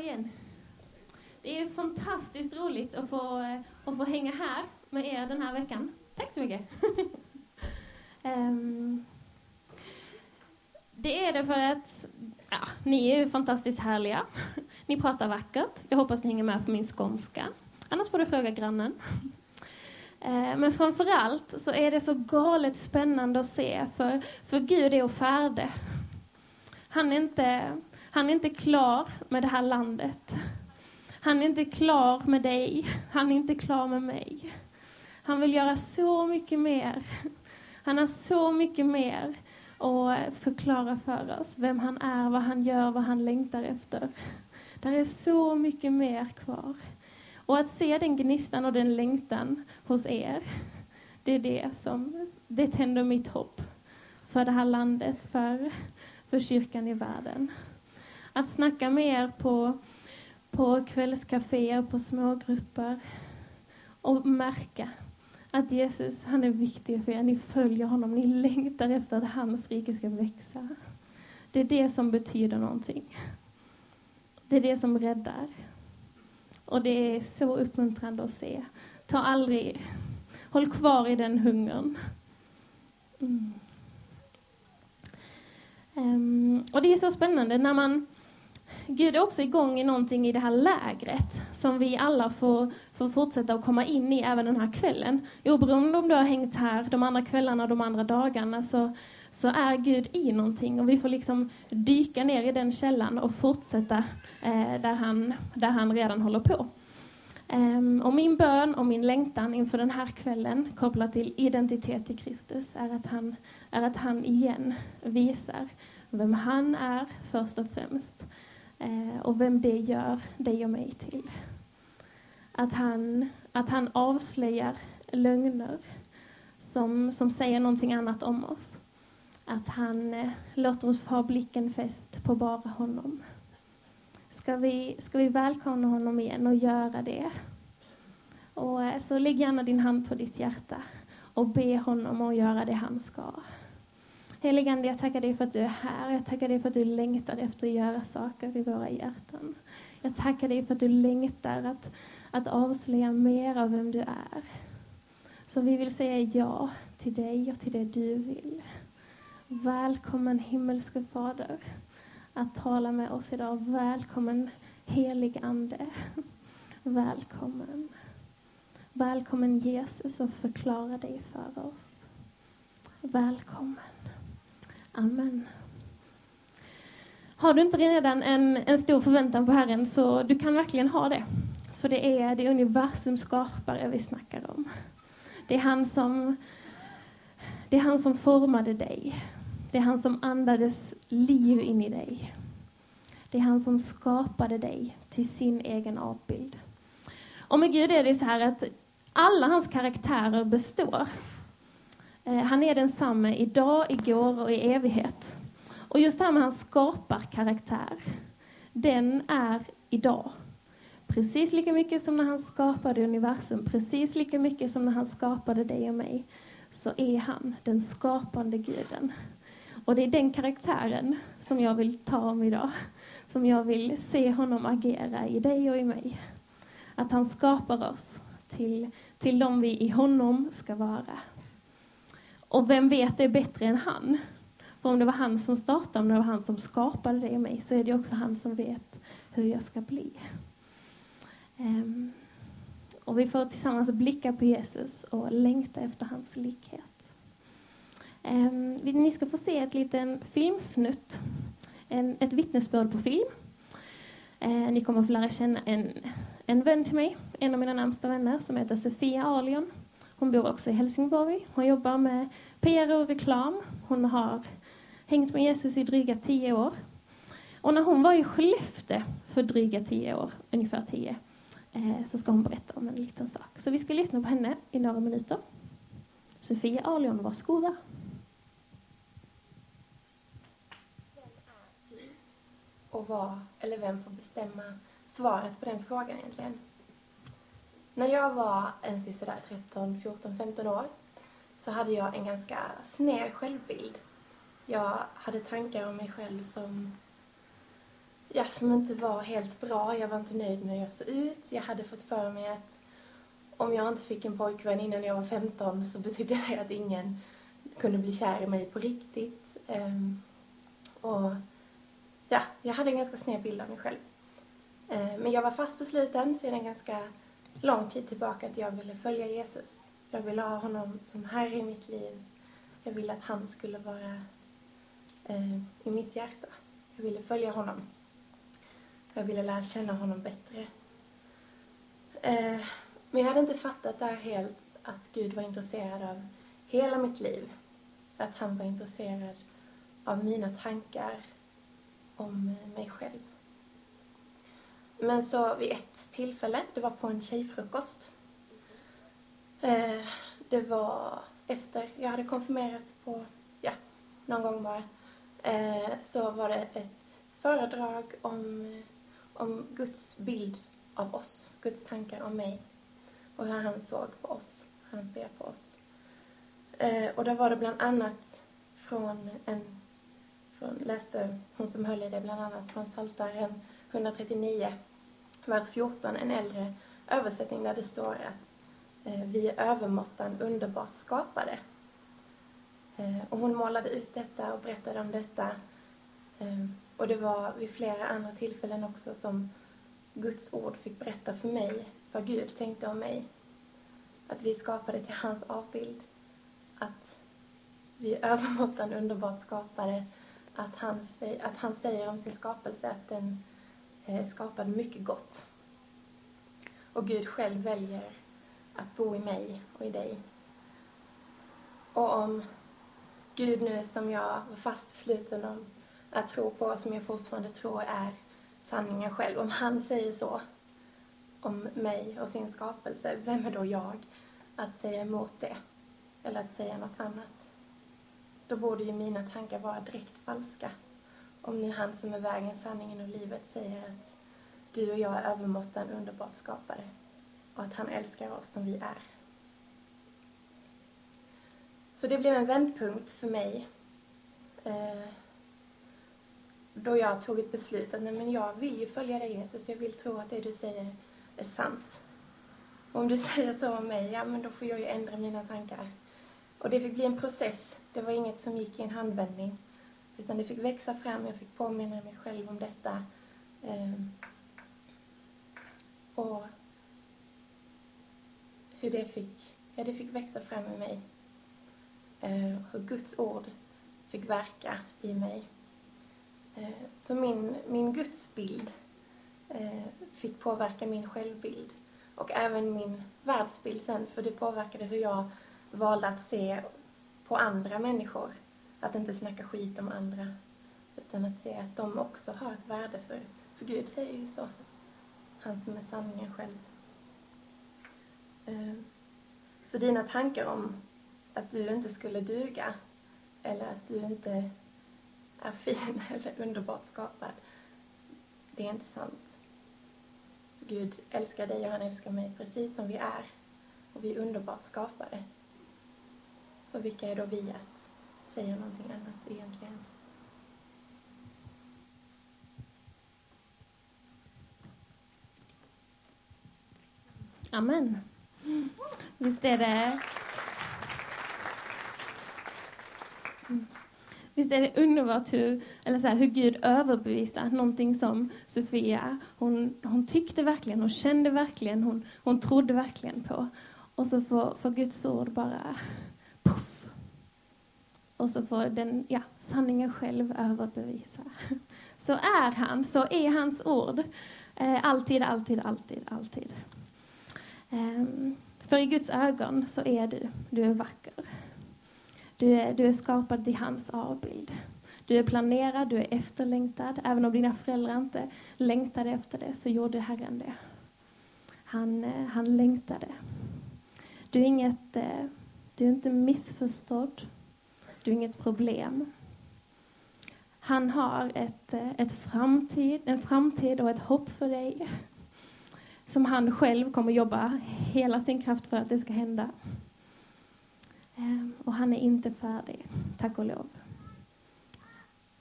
igen. Det är fantastiskt roligt att få, att få hänga här med er den här veckan. Tack så mycket. um, det är det för att ja, ni är fantastiskt härliga. Ni pratar vackert. Jag hoppas ni hänger med på min skånska. Annars får du fråga grannen. Ehm, men framför allt så är det så galet spännande att se, för, för Gud är å färde. Han är, inte, han är inte klar med det här landet. Han är inte klar med dig. Han är inte klar med mig. Han vill göra så mycket mer. Han har så mycket mer att förklara för oss. Vem han är, vad han gör, vad han längtar efter. Det är så mycket mer kvar. Och att se den gnistan och den längtan hos er, det är det som det tänder mitt hopp för det här landet, för, för kyrkan i världen. Att snacka med er på, på kvällskaféer, på smågrupper och märka att Jesus, han är viktig för er. Ni följer honom, ni längtar efter att hans rike ska växa. Det är det som betyder någonting. Det är det som räddar. Och det är så uppmuntrande att se. Ta aldrig... Håll kvar i den hungern. Mm. Um, och det är så spännande när man... Gud är också igång i någonting i det här lägret som vi alla får, får fortsätta att komma in i även den här kvällen. Oberoende om du har hängt här de andra kvällarna och de andra dagarna så, så är Gud i någonting och vi får liksom dyka ner i den källan och fortsätta eh, där, han, där han redan håller på. Ehm, och min bön och min längtan inför den här kvällen kopplat till identitet i Kristus är att han, är att han igen visar vem han är först och främst Eh, och vem det gör dig och mig till. Att han, att han avslöjar lögner som, som säger någonting annat om oss. Att han eh, låter oss få ha blicken fäst på bara honom. Ska vi, ska vi välkomna honom igen och göra det? Och eh, så lägg gärna din hand på ditt hjärta och be honom att göra det han ska. Helige Ande, jag tackar dig för att du är här. Jag tackar dig för att du längtar efter att göra saker i våra hjärtan. Jag tackar dig för att du längtar att, att avslöja mer av vem du är. Så vi vill säga ja till dig och till det du vill. Välkommen himmelske Fader att tala med oss idag. Välkommen helig Ande. Välkommen. Välkommen Jesus och förklara dig för oss. Välkommen. Amen. Har du inte redan en, en stor förväntan på Herren så du kan verkligen ha det. För det är det universum skapare vi snackar om. Det är han som, det är han som formade dig. Det är han som andades liv in i dig. Det är han som skapade dig till sin egen avbild. Och med Gud är det så här att alla hans karaktärer består. Eh, han är densamme idag, igår och i evighet. Och just det här med hans skaparkaraktär, den är idag. Precis lika mycket som när han skapade universum, precis lika mycket som när han skapade dig och mig, så är han den skapande guden. Och det är den karaktären som jag vill ta om idag. Som jag vill se honom agera i dig och i mig. Att han skapar oss till, till de vi i honom ska vara. Och vem vet det bättre än han? För om det var han som startade, om det var han som skapade det i mig, så är det också han som vet hur jag ska bli. Um, och vi får tillsammans blicka på Jesus och längta efter hans likhet. Um, ni ska få se ett liten filmsnutt, en, ett vittnesbörd på film. Uh, ni kommer få lära känna en en vän till mig, en av mina närmsta vänner, som heter Sofia Alion. Hon bor också i Helsingborg. Hon jobbar med PR och reklam. Hon har hängt med Jesus i dryga tio år. Och när hon var i Skellefteå för dryga tio år, ungefär tio, eh, så ska hon berätta om en liten sak. Så vi ska lyssna på henne i några minuter. Sofia Arlion, varsågoda. Och vad, eller vem får bestämma svaret på den frågan egentligen. När jag var en sådär 13, 14, 15 år så hade jag en ganska sned självbild. Jag hade tankar om mig själv som ja, som inte var helt bra. Jag var inte nöjd med hur jag såg ut. Jag hade fått för mig att om jag inte fick en pojkvän innan jag var 15 så betydde det att ingen kunde bli kär i mig på riktigt. Um, och ja, jag hade en ganska sned bild av mig själv. Ehm, men jag var fast besluten sedan ganska lång tid tillbaka att jag ville följa Jesus. Jag ville ha honom som herre i mitt liv. Jag ville att han skulle vara eh, i mitt hjärta. Jag ville följa honom. Jag ville lära känna honom bättre. Eh, men jag hade inte fattat där helt att Gud var intresserad av hela mitt liv. Att han var intresserad av mina tankar om mig själv. Men så vid ett tillfälle, det var på en tjejfrukost. Eh, det var efter jag hade konfirmerats på, ja, någon gång bara. Eh, så var det ett föredrag om, om Guds bild av oss, Guds tankar om mig och hur han såg på oss, hur han ser på oss. Eh, och då var det bland annat från en, från, läste hon som höll i det bland annat från Psaltaren 139, vers 14, en äldre översättning där det står att eh, vi är övermåttan underbart skapade. Eh, och hon målade ut detta och berättade om detta. Eh, och det var vid flera andra tillfällen också som Guds ord fick berätta för mig vad Gud tänkte om mig. Att vi skapade till hans avbild. Att vi är övermåttan underbart skapade. Att han, att han säger om sin skapelse att den Eh, skapad skapade mycket gott. Och Gud själv väljer att bo i mig och i dig. Och om Gud nu som jag var fast besluten om att tro på, som jag fortfarande tror är sanningen själv, om han säger så om mig och sin skapelse, vem är då jag att säga emot det? Eller att säga något annat? Då borde ju mina tankar vara direkt falska. Om nu han som är vägen, sanningen och livet säger att du och jag är övermåttan underbart skapade och att han älskar oss som vi är. Så det blev en vändpunkt för mig eh, då jag tog ett beslut att nej, men jag vill ju följa dig Jesus, jag vill tro att det du säger är sant. Och om du säger så om mig, ja men då får jag ju ändra mina tankar. Och det fick bli en process. Det var inget som gick i en handvändning. Utan det fick växa fram, jag fick påminna mig själv om detta. Ehm, och hur det fick, ja det fick växa fram i mig. Ehm, hur Guds ord fick verka i mig. Ehm, så min, min gudsbild eh, fick påverka min självbild och även min världsbild sen för det påverkade hur jag valde att se på andra människor. Att inte snacka skit om andra utan att se att de också har ett värde för, för Gud säger ju så. Han som är sanningen själv. Ehm, så dina tankar om att du inte skulle duga eller att du inte är fin eller underbart skapad, det är inte sant. Gud älskar dig och han älskar mig precis som vi är. Och vi är underbart skapade. Så vilka är då vi att säga någonting annat egentligen? Amen. Visst är det... Visst är det underbart hur, eller så här, hur Gud överbevisar någonting som Sofia, hon, hon tyckte verkligen, hon kände verkligen, hon, hon trodde verkligen på. Och så får, får Guds ord bara. Och så får den, ja, sanningen själv överbevisa. Så är han, så är hans ord. Eh, alltid, alltid, alltid, alltid. Eh, för i Guds ögon så är du, du är vacker. Du är, du är skapad i hans avbild. Du är planerad, du är efterlängtad. Även om dina föräldrar inte längtade efter det så gjorde Herren det. Han, eh, han längtade. Du är, inget, eh, du är inte missförstådd. Du är inget problem. Han har ett, eh, ett framtid, en framtid och ett hopp för dig som han själv kommer jobba hela sin kraft för att det ska hända. Ehm, och han är inte färdig, tack och lov.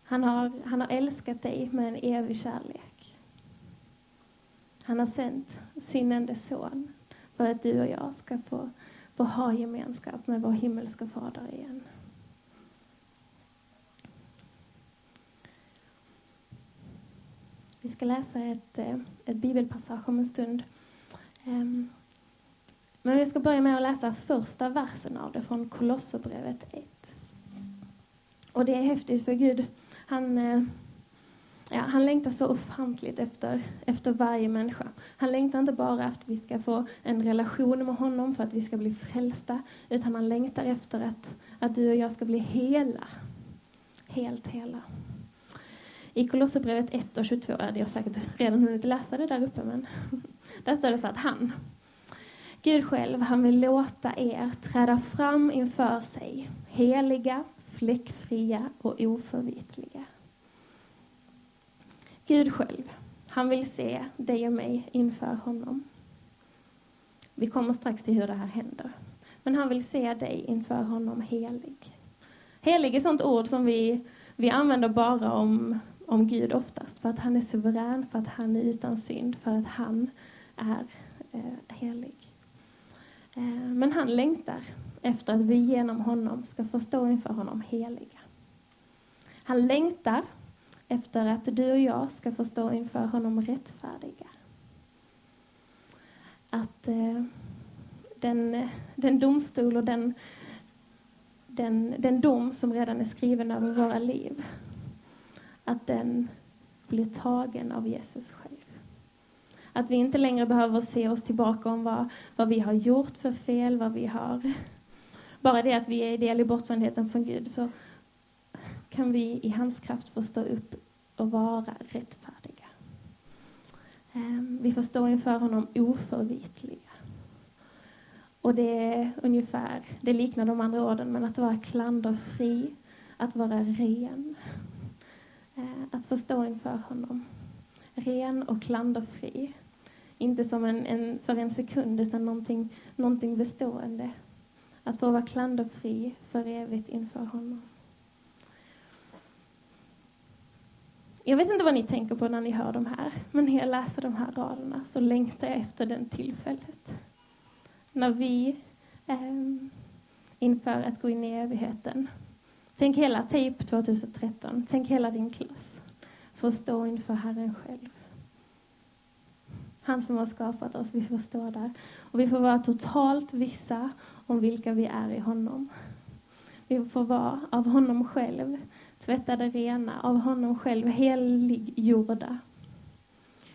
Han har, han har älskat dig med en evig kärlek. Han har sänt sin enda son för att du och jag ska få, få ha gemenskap med vår himmelska fader igen. Vi ska läsa ett, eh, ett bibelpassage om en stund. Ehm, men vi ska börja med att läsa första versen av det från Kolosserbrevet 1. Och det är häftigt för Gud, han, eh, ja, han längtar så ofantligt efter, efter varje människa. Han längtar inte bara efter att vi ska få en relation med honom för att vi ska bli frälsta, utan han längtar efter att, att du och jag ska bli hela. Helt hela. I Kolosserbrevet 1 och 22, hade jag säkert redan hunnit läsa det där uppe, men där står det så att han, Gud själv, han vill låta er träda fram inför sig, heliga, fläckfria och oförvitliga. Gud själv, han vill se dig och mig inför honom. Vi kommer strax till hur det här händer. Men han vill se dig inför honom helig. Helig är sånt ord som vi, vi använder bara om, om Gud oftast. För att han är suverän, för att han är utan synd, för att han är eh, helig. Eh, men han längtar efter att vi genom honom ska få stå inför honom heliga. Han längtar efter att du och jag ska få stå inför honom rättfärdiga. Att eh, den, den domstol och den, den, den dom som redan är skriven över våra liv, att den blir tagen av Jesus själv. Att vi inte längre behöver se oss tillbaka om vad, vad vi har gjort för fel, vad vi har... Bara det att vi är del i bortvändheten från Gud så kan vi i hans kraft få stå upp och vara rättfärdiga. Ehm, vi får stå inför honom oförvitliga. Och det är ungefär, det liknar de andra orden, men att vara klanderfri, att vara ren. Eh, att få stå inför honom. Ren och klanderfri. Inte som en, en, för en sekund, utan någonting, någonting bestående. Att få vara klanderfri för evigt inför honom. Jag vet inte vad ni tänker på när ni hör de här, men när jag läser de här raderna så längtar jag efter den tillfället. När vi eh, inför att gå in i evigheten. Tänk hela TAPE 2013, tänk hela din klass. Förstå stå inför Herren själv. Han som har skapat oss, vi får stå där. Och vi får vara totalt vissa om vilka vi är i honom. Vi får vara av honom själv, tvättade rena, av honom själv heliggjorda.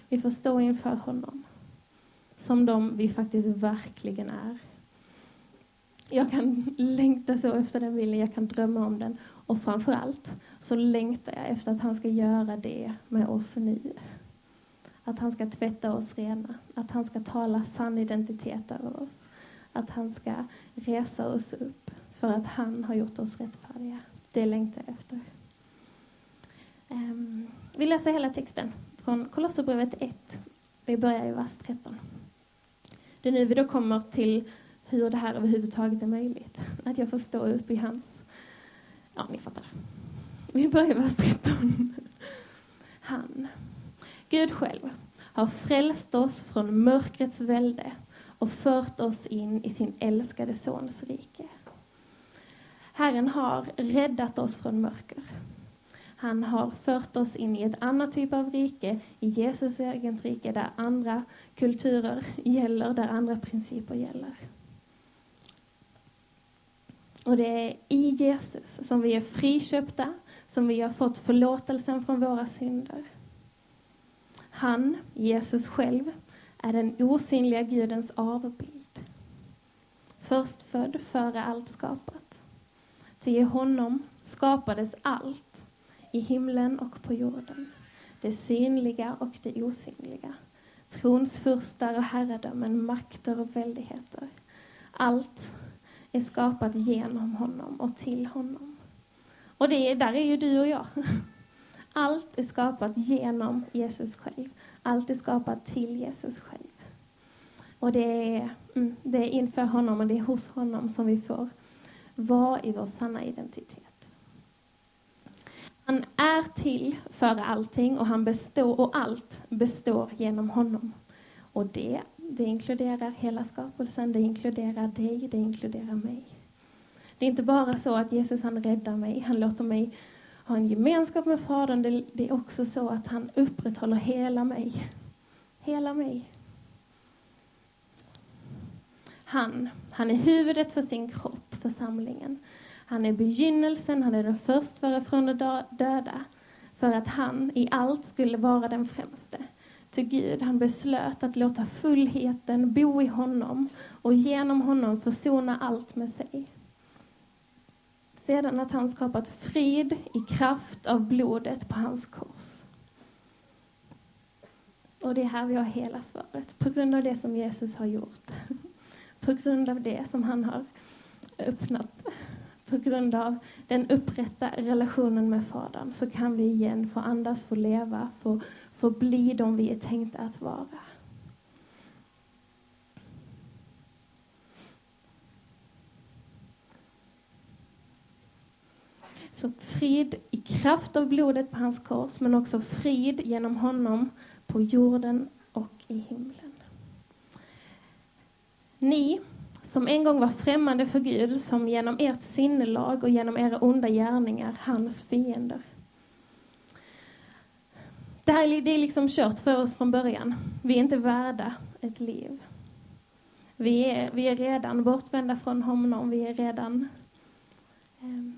Vi får stå inför honom som de vi faktiskt verkligen är. Jag kan längta så efter den bilden, jag kan drömma om den. Och framför allt så längtar jag efter att han ska göra det med oss nu. Att han ska tvätta oss rena, att han ska tala sann identitet över oss. Att han ska resa oss upp för att han har gjort oss rättfärdiga. Det längtar jag efter. Ehm, vi läser hela texten från Kolosserbrevet 1. Vi börjar i vers 13. Det är nu vi då kommer till hur det här överhuvudtaget är möjligt. Att jag får stå upp i hans... Ja, ni fattar. Vi börjar vers 13. Han, Gud själv, har frälst oss från mörkrets välde och fört oss in i sin älskade Sons rike. Herren har räddat oss från mörker. Han har fört oss in i ett annat typ av rike, i Jesus eget rike, där andra kulturer gäller, där andra principer gäller. Och det är i Jesus som vi är friköpta, som vi har fått förlåtelsen från våra synder. Han, Jesus själv, är den osynliga Gudens avbild. Förstfödd före allt skapat. Till honom skapades allt, i himlen och på jorden. Det synliga och det osynliga. Tronsfurstar och herradömen, makter och väldigheter. Allt är skapat genom honom och till honom. Och det, där är ju du och jag. Allt är skapat genom Jesus själv. Allt är skapat till Jesus själv. Och det är, mm, det är inför honom och det är hos honom som vi får vara i vår sanna identitet. Han är till för allting och han består och allt består genom honom. Och det, det inkluderar hela skapelsen, det inkluderar dig, det inkluderar mig. Det är inte bara så att Jesus han räddar mig, han låter mig ha en gemenskap med Fadern. Det, det är också så att han upprätthåller hela mig. Hela mig. Han, han är huvudet för sin kropp, församlingen. Han är begynnelsen, han är den förstföre från de döda. För att han i allt skulle vara den främste. Till Gud, han beslöt att låta fullheten bo i honom och genom honom försona allt med sig. Sedan att han skapat frid i kraft av blodet på hans kors. Och det är här vi har hela svaret. På grund av det som Jesus har gjort. På grund av det som han har öppnat. På grund av den upprätta relationen med Fadern så kan vi igen få andas, få leva, få, få bli de vi är tänkta att vara. Så frid i kraft av blodet på hans kors, men också frid genom honom på jorden och i himlen. Ni som en gång var främmande för Gud, som genom ert sinnelag och genom era onda gärningar, hans fiender. Det här det är liksom kört för oss från början. Vi är inte värda ett liv. Vi är, vi är redan bortvända från honom. Vi är redan... Eh,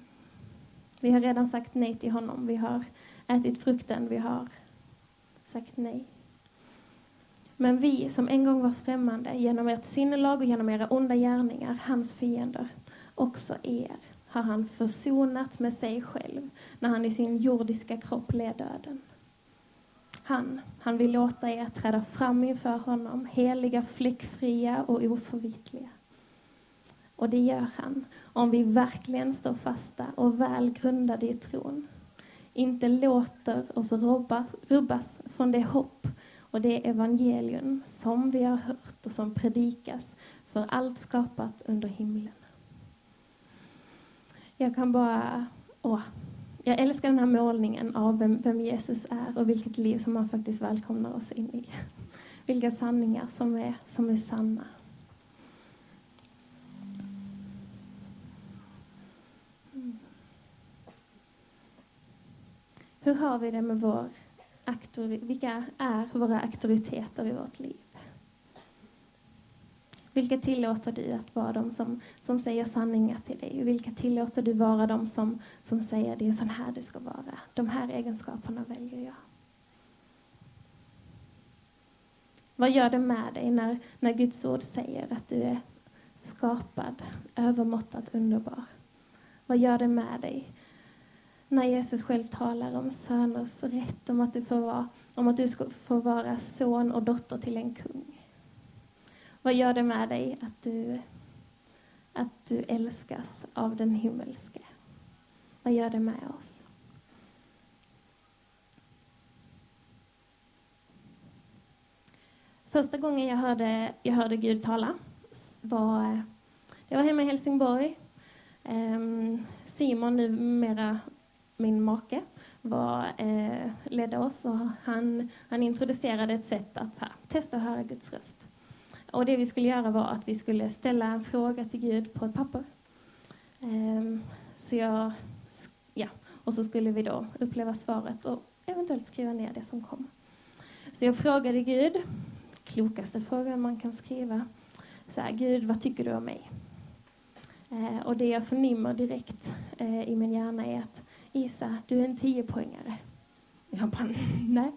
vi har redan sagt nej till honom. Vi har ätit frukten. Vi har sagt nej. Men vi som en gång var främmande genom ert sinnelag och genom era onda gärningar, hans fiender, också er har han försonat med sig själv när han i sin jordiska kropp led döden. Han, han vill låta er träda fram inför honom, heliga, fläckfria och oförvitliga. Och det gör han om vi verkligen står fasta och väl grundade i tron. Inte låter oss rubbas, rubbas från det hopp och det evangelium som vi har hört och som predikas för allt skapat under himlen. Jag kan bara... Åh, jag älskar den här målningen av vem, vem Jesus är och vilket liv som han faktiskt välkomnar oss in i. Vilka sanningar som är, som är sanna. Mm. Hur har vi det med vår vilka är våra auktoriteter i vårt liv? Vilka tillåter du att vara de som, som säger sanningar till dig? Vilka tillåter du vara de som, som säger det är sån här du ska vara? De här egenskaperna väljer jag. Vad gör det med dig när, när Guds ord säger att du är skapad, övermåttat underbar? Vad gör det med dig när Jesus själv talar om söners rätt, om att du får vara, om att du ska få vara son och dotter till en kung. Vad gör det med dig att du, att du älskas av den himmelske? Vad gör det med oss? Första gången jag hörde, jag hörde Gud tala var, det var hemma i Helsingborg. Ehm, Simon, numera min make, var, eh, ledde oss och han, han introducerade ett sätt att här, testa att höra Guds röst. Och det vi skulle göra var att vi skulle ställa en fråga till Gud på ett papper. Ehm, så jag, ja, och så skulle vi då uppleva svaret och eventuellt skriva ner det som kom. Så jag frågade Gud, klokaste frågan man kan skriva, så här, Gud, vad tycker du om mig? Eh, och det jag förnimmer direkt eh, i min hjärna är att Isa, du är en tiopoängare. Jag bara, nej.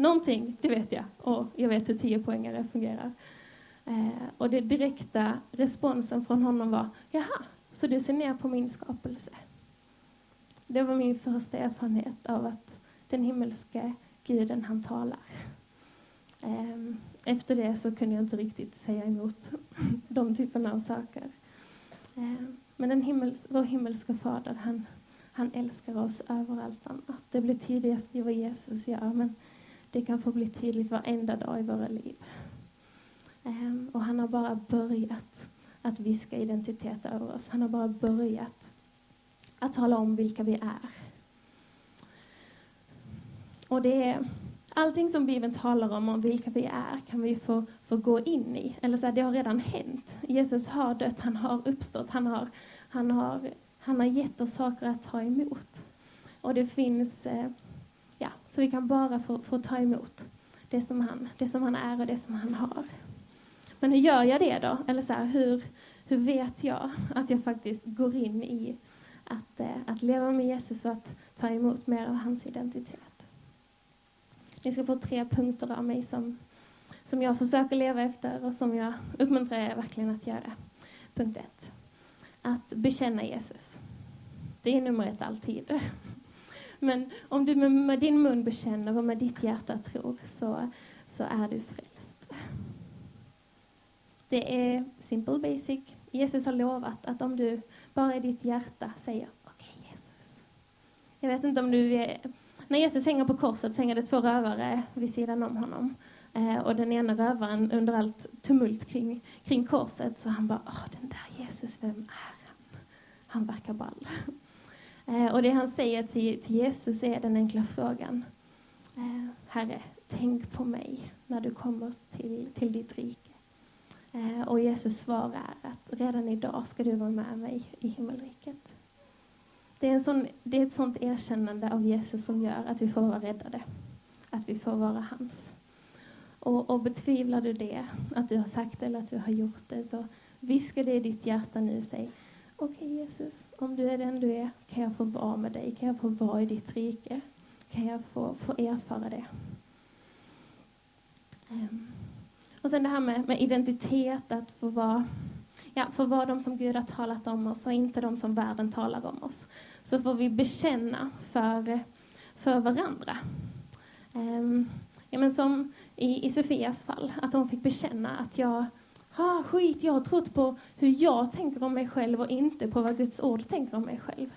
Någonting, det vet jag. Och jag vet hur tiopoängare fungerar. Eh, och den direkta responsen från honom var, jaha, så du ser ner på min skapelse? Det var min första erfarenhet av att den himmelska guden, han talar. Eh, efter det så kunde jag inte riktigt säga emot de typerna av saker. Eh, men den himmels, vår himmelska fader, han, han älskar oss över allt annat. Det blir tydligast i vad Jesus gör, men det kan få bli tydligt varenda dag i våra liv. Ehm, och han har bara börjat att viska identitet över oss. Han har bara börjat att tala om vilka vi är. Och det är, allting som Bibeln talar om, om vilka vi är, kan vi få, få gå in i. Eller så här, det har redan hänt. Jesus har dött, han har uppstått, han har, han har, han har gett oss saker att ta emot. Och det finns, eh, så vi kan bara få, få ta emot det som, han, det som han är och det som han har. Men hur gör jag det då? Eller så här, hur, hur vet jag att jag faktiskt går in i att, eh, att leva med Jesus och att ta emot mer av hans identitet? Ni ska få tre punkter av mig som, som jag försöker leva efter och som jag uppmuntrar er verkligen att göra. Punkt ett. Att bekänna Jesus. Det är nummer ett alltid. Men om du med, med din mun bekänner och med ditt hjärta tror så, så är du frälst. Det är simple basic. Jesus har lovat att om du bara i ditt hjärta säger okej okay, Jesus. Jag vet inte om du är när Jesus hänger på korset så hänger det två rövare vid sidan om honom. Eh, och den ena rövaren under allt tumult kring, kring korset så han bara, åh den där Jesus, vem är han? Han verkar ball. Eh, och det han säger till, till Jesus är den enkla frågan. Eh, Herre, tänk på mig när du kommer till, till ditt rike. Eh, och Jesus svar är att redan idag ska du vara med mig i himmelriket. Det är, en sån, det är ett sånt erkännande av Jesus som gör att vi får vara räddade. Att vi får vara hans. Och, och betvivlar du det, att du har sagt det eller att du har gjort det, så viska det i ditt hjärta nu säg Okej okay, Jesus, om du är den du är, kan jag få vara med dig? Kan jag få vara i ditt rike? Kan jag få, få erfara det? Um. Och sen det här med, med identitet, att få vara ja, få vara de som Gud har talat om oss och inte de som världen talar om oss. Så får vi bekänna för, för varandra. Um, ja, men som i, i Sofias fall, att hon fick bekänna att jag ah, skit, jag har trott på hur jag tänker om mig själv och inte på vad Guds ord tänker om mig själv.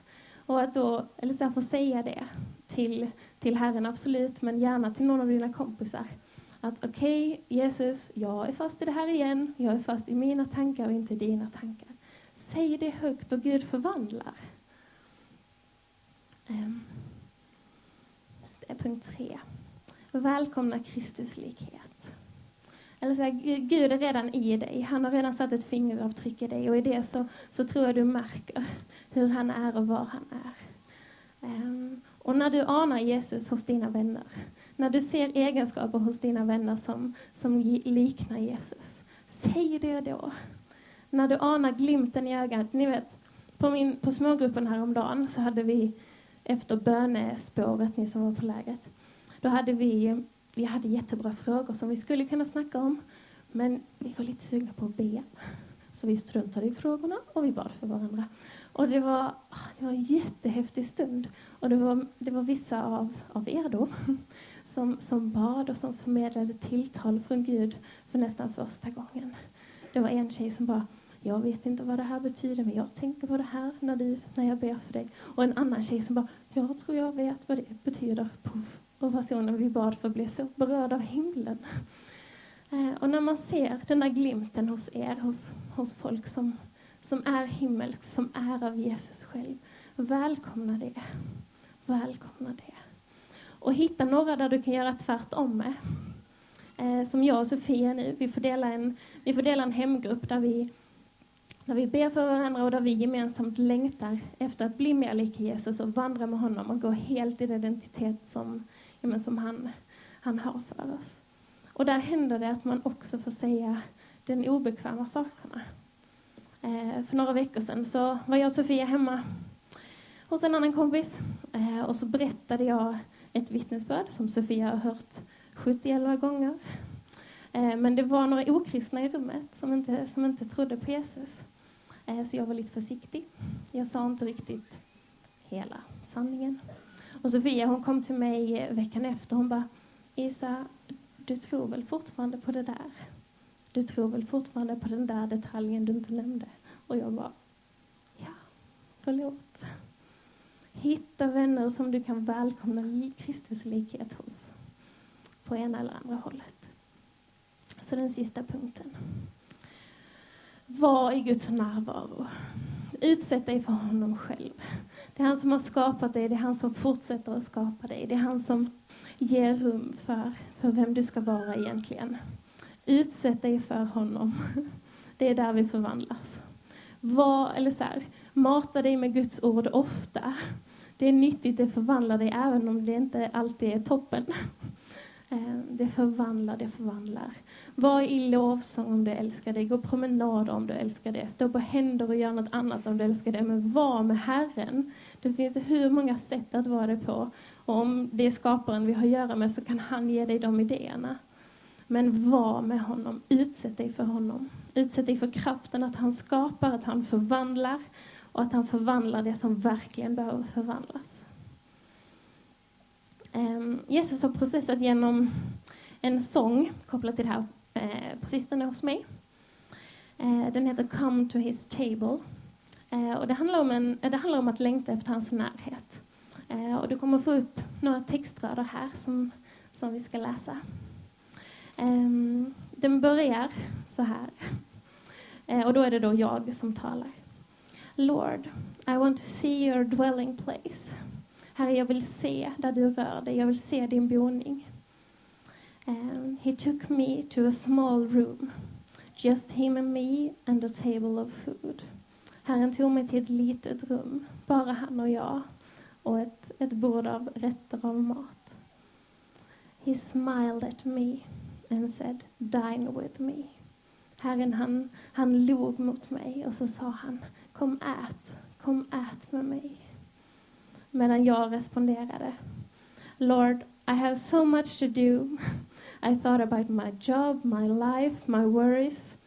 Och att då, eller så här, få säga det till, till Herren, absolut, men gärna till någon av dina kompisar att okej, okay, Jesus, jag är fast i det här igen. Jag är fast i mina tankar och inte dina tankar. Säg det högt och Gud förvandlar. Ehm, det är punkt tre. Välkomna Kristuslikhet. Eller så här, Gud är redan i dig. Han har redan satt ett fingeravtryck i dig och i det så, så tror jag du märker hur han är och var han är. Um, och när du anar Jesus hos dina vänner, när du ser egenskaper hos dina vänner som, som liknar Jesus, säg det då. När du anar glimten i ögat, ni vet, på, min, på smågruppen häromdagen så hade vi efter bönespåret, ni som var på lägret, då hade vi, vi hade jättebra frågor som vi skulle kunna snacka om, men vi var lite sugna på att be. Så vi struntade i frågorna och vi bad för varandra. Och det var, det var en jättehäftig stund. Och det var, det var vissa av, av er då som, som bad och som förmedlade tilltal från Gud för nästan första gången. Det var en tjej som bara jag vet inte vad det här betyder, men jag tänker på det här när, du, när jag ber för dig. Och en annan tjej som bara, jag tror jag vet vad det betyder. Puff. Och personen vi bad för blev så berörd av himlen. Eh, och när man ser den där glimten hos er, hos, hos folk som, som är himmelskt, som är av Jesus själv, välkomna det. Välkomna det. Och hitta några där du kan göra tvärtom med. Eh, som jag och Sofia nu. Vi får dela en, vi får dela en hemgrupp där vi, där vi ber för varandra och där vi gemensamt längtar efter att bli mer lika Jesus och vandra med honom och gå helt i den identitet som, ja, som han, han har för oss. Och där händer det att man också får säga den obekväma sakerna. Eh, för några veckor sedan så var jag och Sofia hemma hos en annan kompis eh, och så berättade jag ett vittnesbörd som Sofia har hört 71 gånger. Eh, men det var några okristna i rummet som inte, som inte trodde på Jesus. Eh, så jag var lite försiktig. Jag sa inte riktigt hela sanningen. Och Sofia hon kom till mig eh, veckan efter. Hon bara, Isa, du tror väl fortfarande på det där? Du tror väl fortfarande på den där detaljen du inte nämnde? Och jag bara, ja, förlåt. Hitta vänner som du kan välkomna Kristus likhet hos på ena eller andra hållet. Så den sista punkten. Var i Guds närvaro. Utsätt dig för honom själv. Det är han som har skapat dig, det är han som fortsätter att skapa dig. Det är han som ger rum för, för vem du ska vara egentligen. Utsätt dig för honom. Det är där vi förvandlas. Var, eller så här, mata dig med Guds ord ofta. Det är nyttigt, det förvandlar dig även om det inte alltid är toppen. Eh, det förvandlar, det förvandlar. Var i lovsång om du älskar det. Gå promenad om du älskar det. Stå på händer och gör något annat om du älskar det. Men var med Herren. Det finns hur många sätt att vara det på. Och om det är skaparen vi har att göra med så kan han ge dig de idéerna. Men var med honom. Utsätt dig för honom. Utsätt dig för kraften att han skapar, att han förvandlar och att han förvandlar det som verkligen behöver förvandlas. Ehm, Jesus har processat genom en sång kopplat till det här eh, på sistone hos mig. Eh, den heter Come to his table. Eh, och det, handlar om en, det handlar om att längta efter hans närhet. Och du kommer få upp några textrader här som, som vi ska läsa. Ehm, den börjar så här. Och då är det då jag som talar. Lord, I want to see your dwelling place. Herre, jag vill se där du rör dig. Jag vill se din boning. Um, he took me to a small room. Just him and me and a table of food. Herren tog mig till ett litet rum. Bara han och jag. Och ett, ett bord av rätter av mat. He smiled at me and said, dine with me. Herren han, han log mot mig och så sa han, kom ät, kom ät med mig. Medan jag responderade, Lord, I have so much to do. I thought about my job, my life, my worries,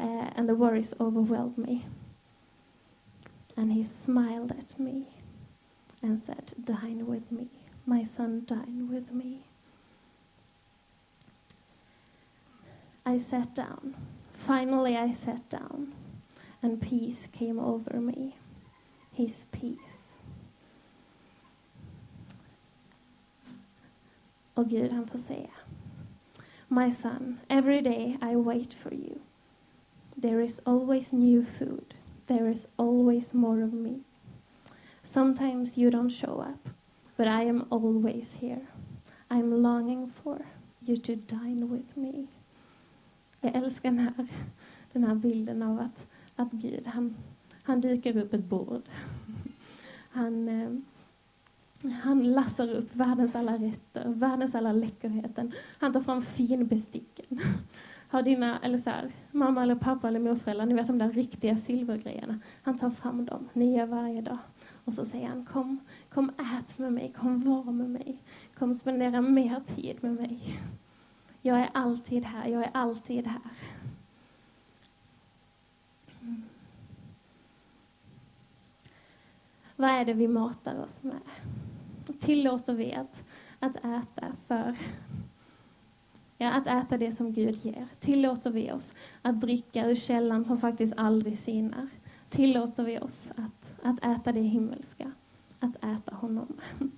uh, and the worries overwhelmed me. And he smiled at me and said, Dine with me. My son, dine with me. I sat down. Finally, I sat down, and peace came over me. His peace. Och Gud, han får säga My son, every day I wait for you. There is always new food. There is always more of me. Sometimes you don't show up, but I am always here. I'm longing for you to dine with me. Jag älskar den här, den här bilden av att, att Gud, han, han dyker upp ett bord. Han, eh, han lassar upp världens alla rätter, världens alla läckerheten. Han tar fram finbesticken. Har dina, eller så här, mamma eller pappa eller morföräldrar, ni vet de där riktiga silvergrejerna. Han tar fram dem, nya varje dag. Och så säger han, kom, kom ät med mig, kom var med mig. Kom spendera mer tid med mig. Jag är alltid här, jag är alltid här. Mm. Vad är det vi matar oss med? Tillåter vi att, att äta för ja, att äta det som Gud ger? Tillåter vi oss att dricka ur källan som faktiskt aldrig sinar? Tillåter vi oss att, att äta det himmelska? Att äta honom?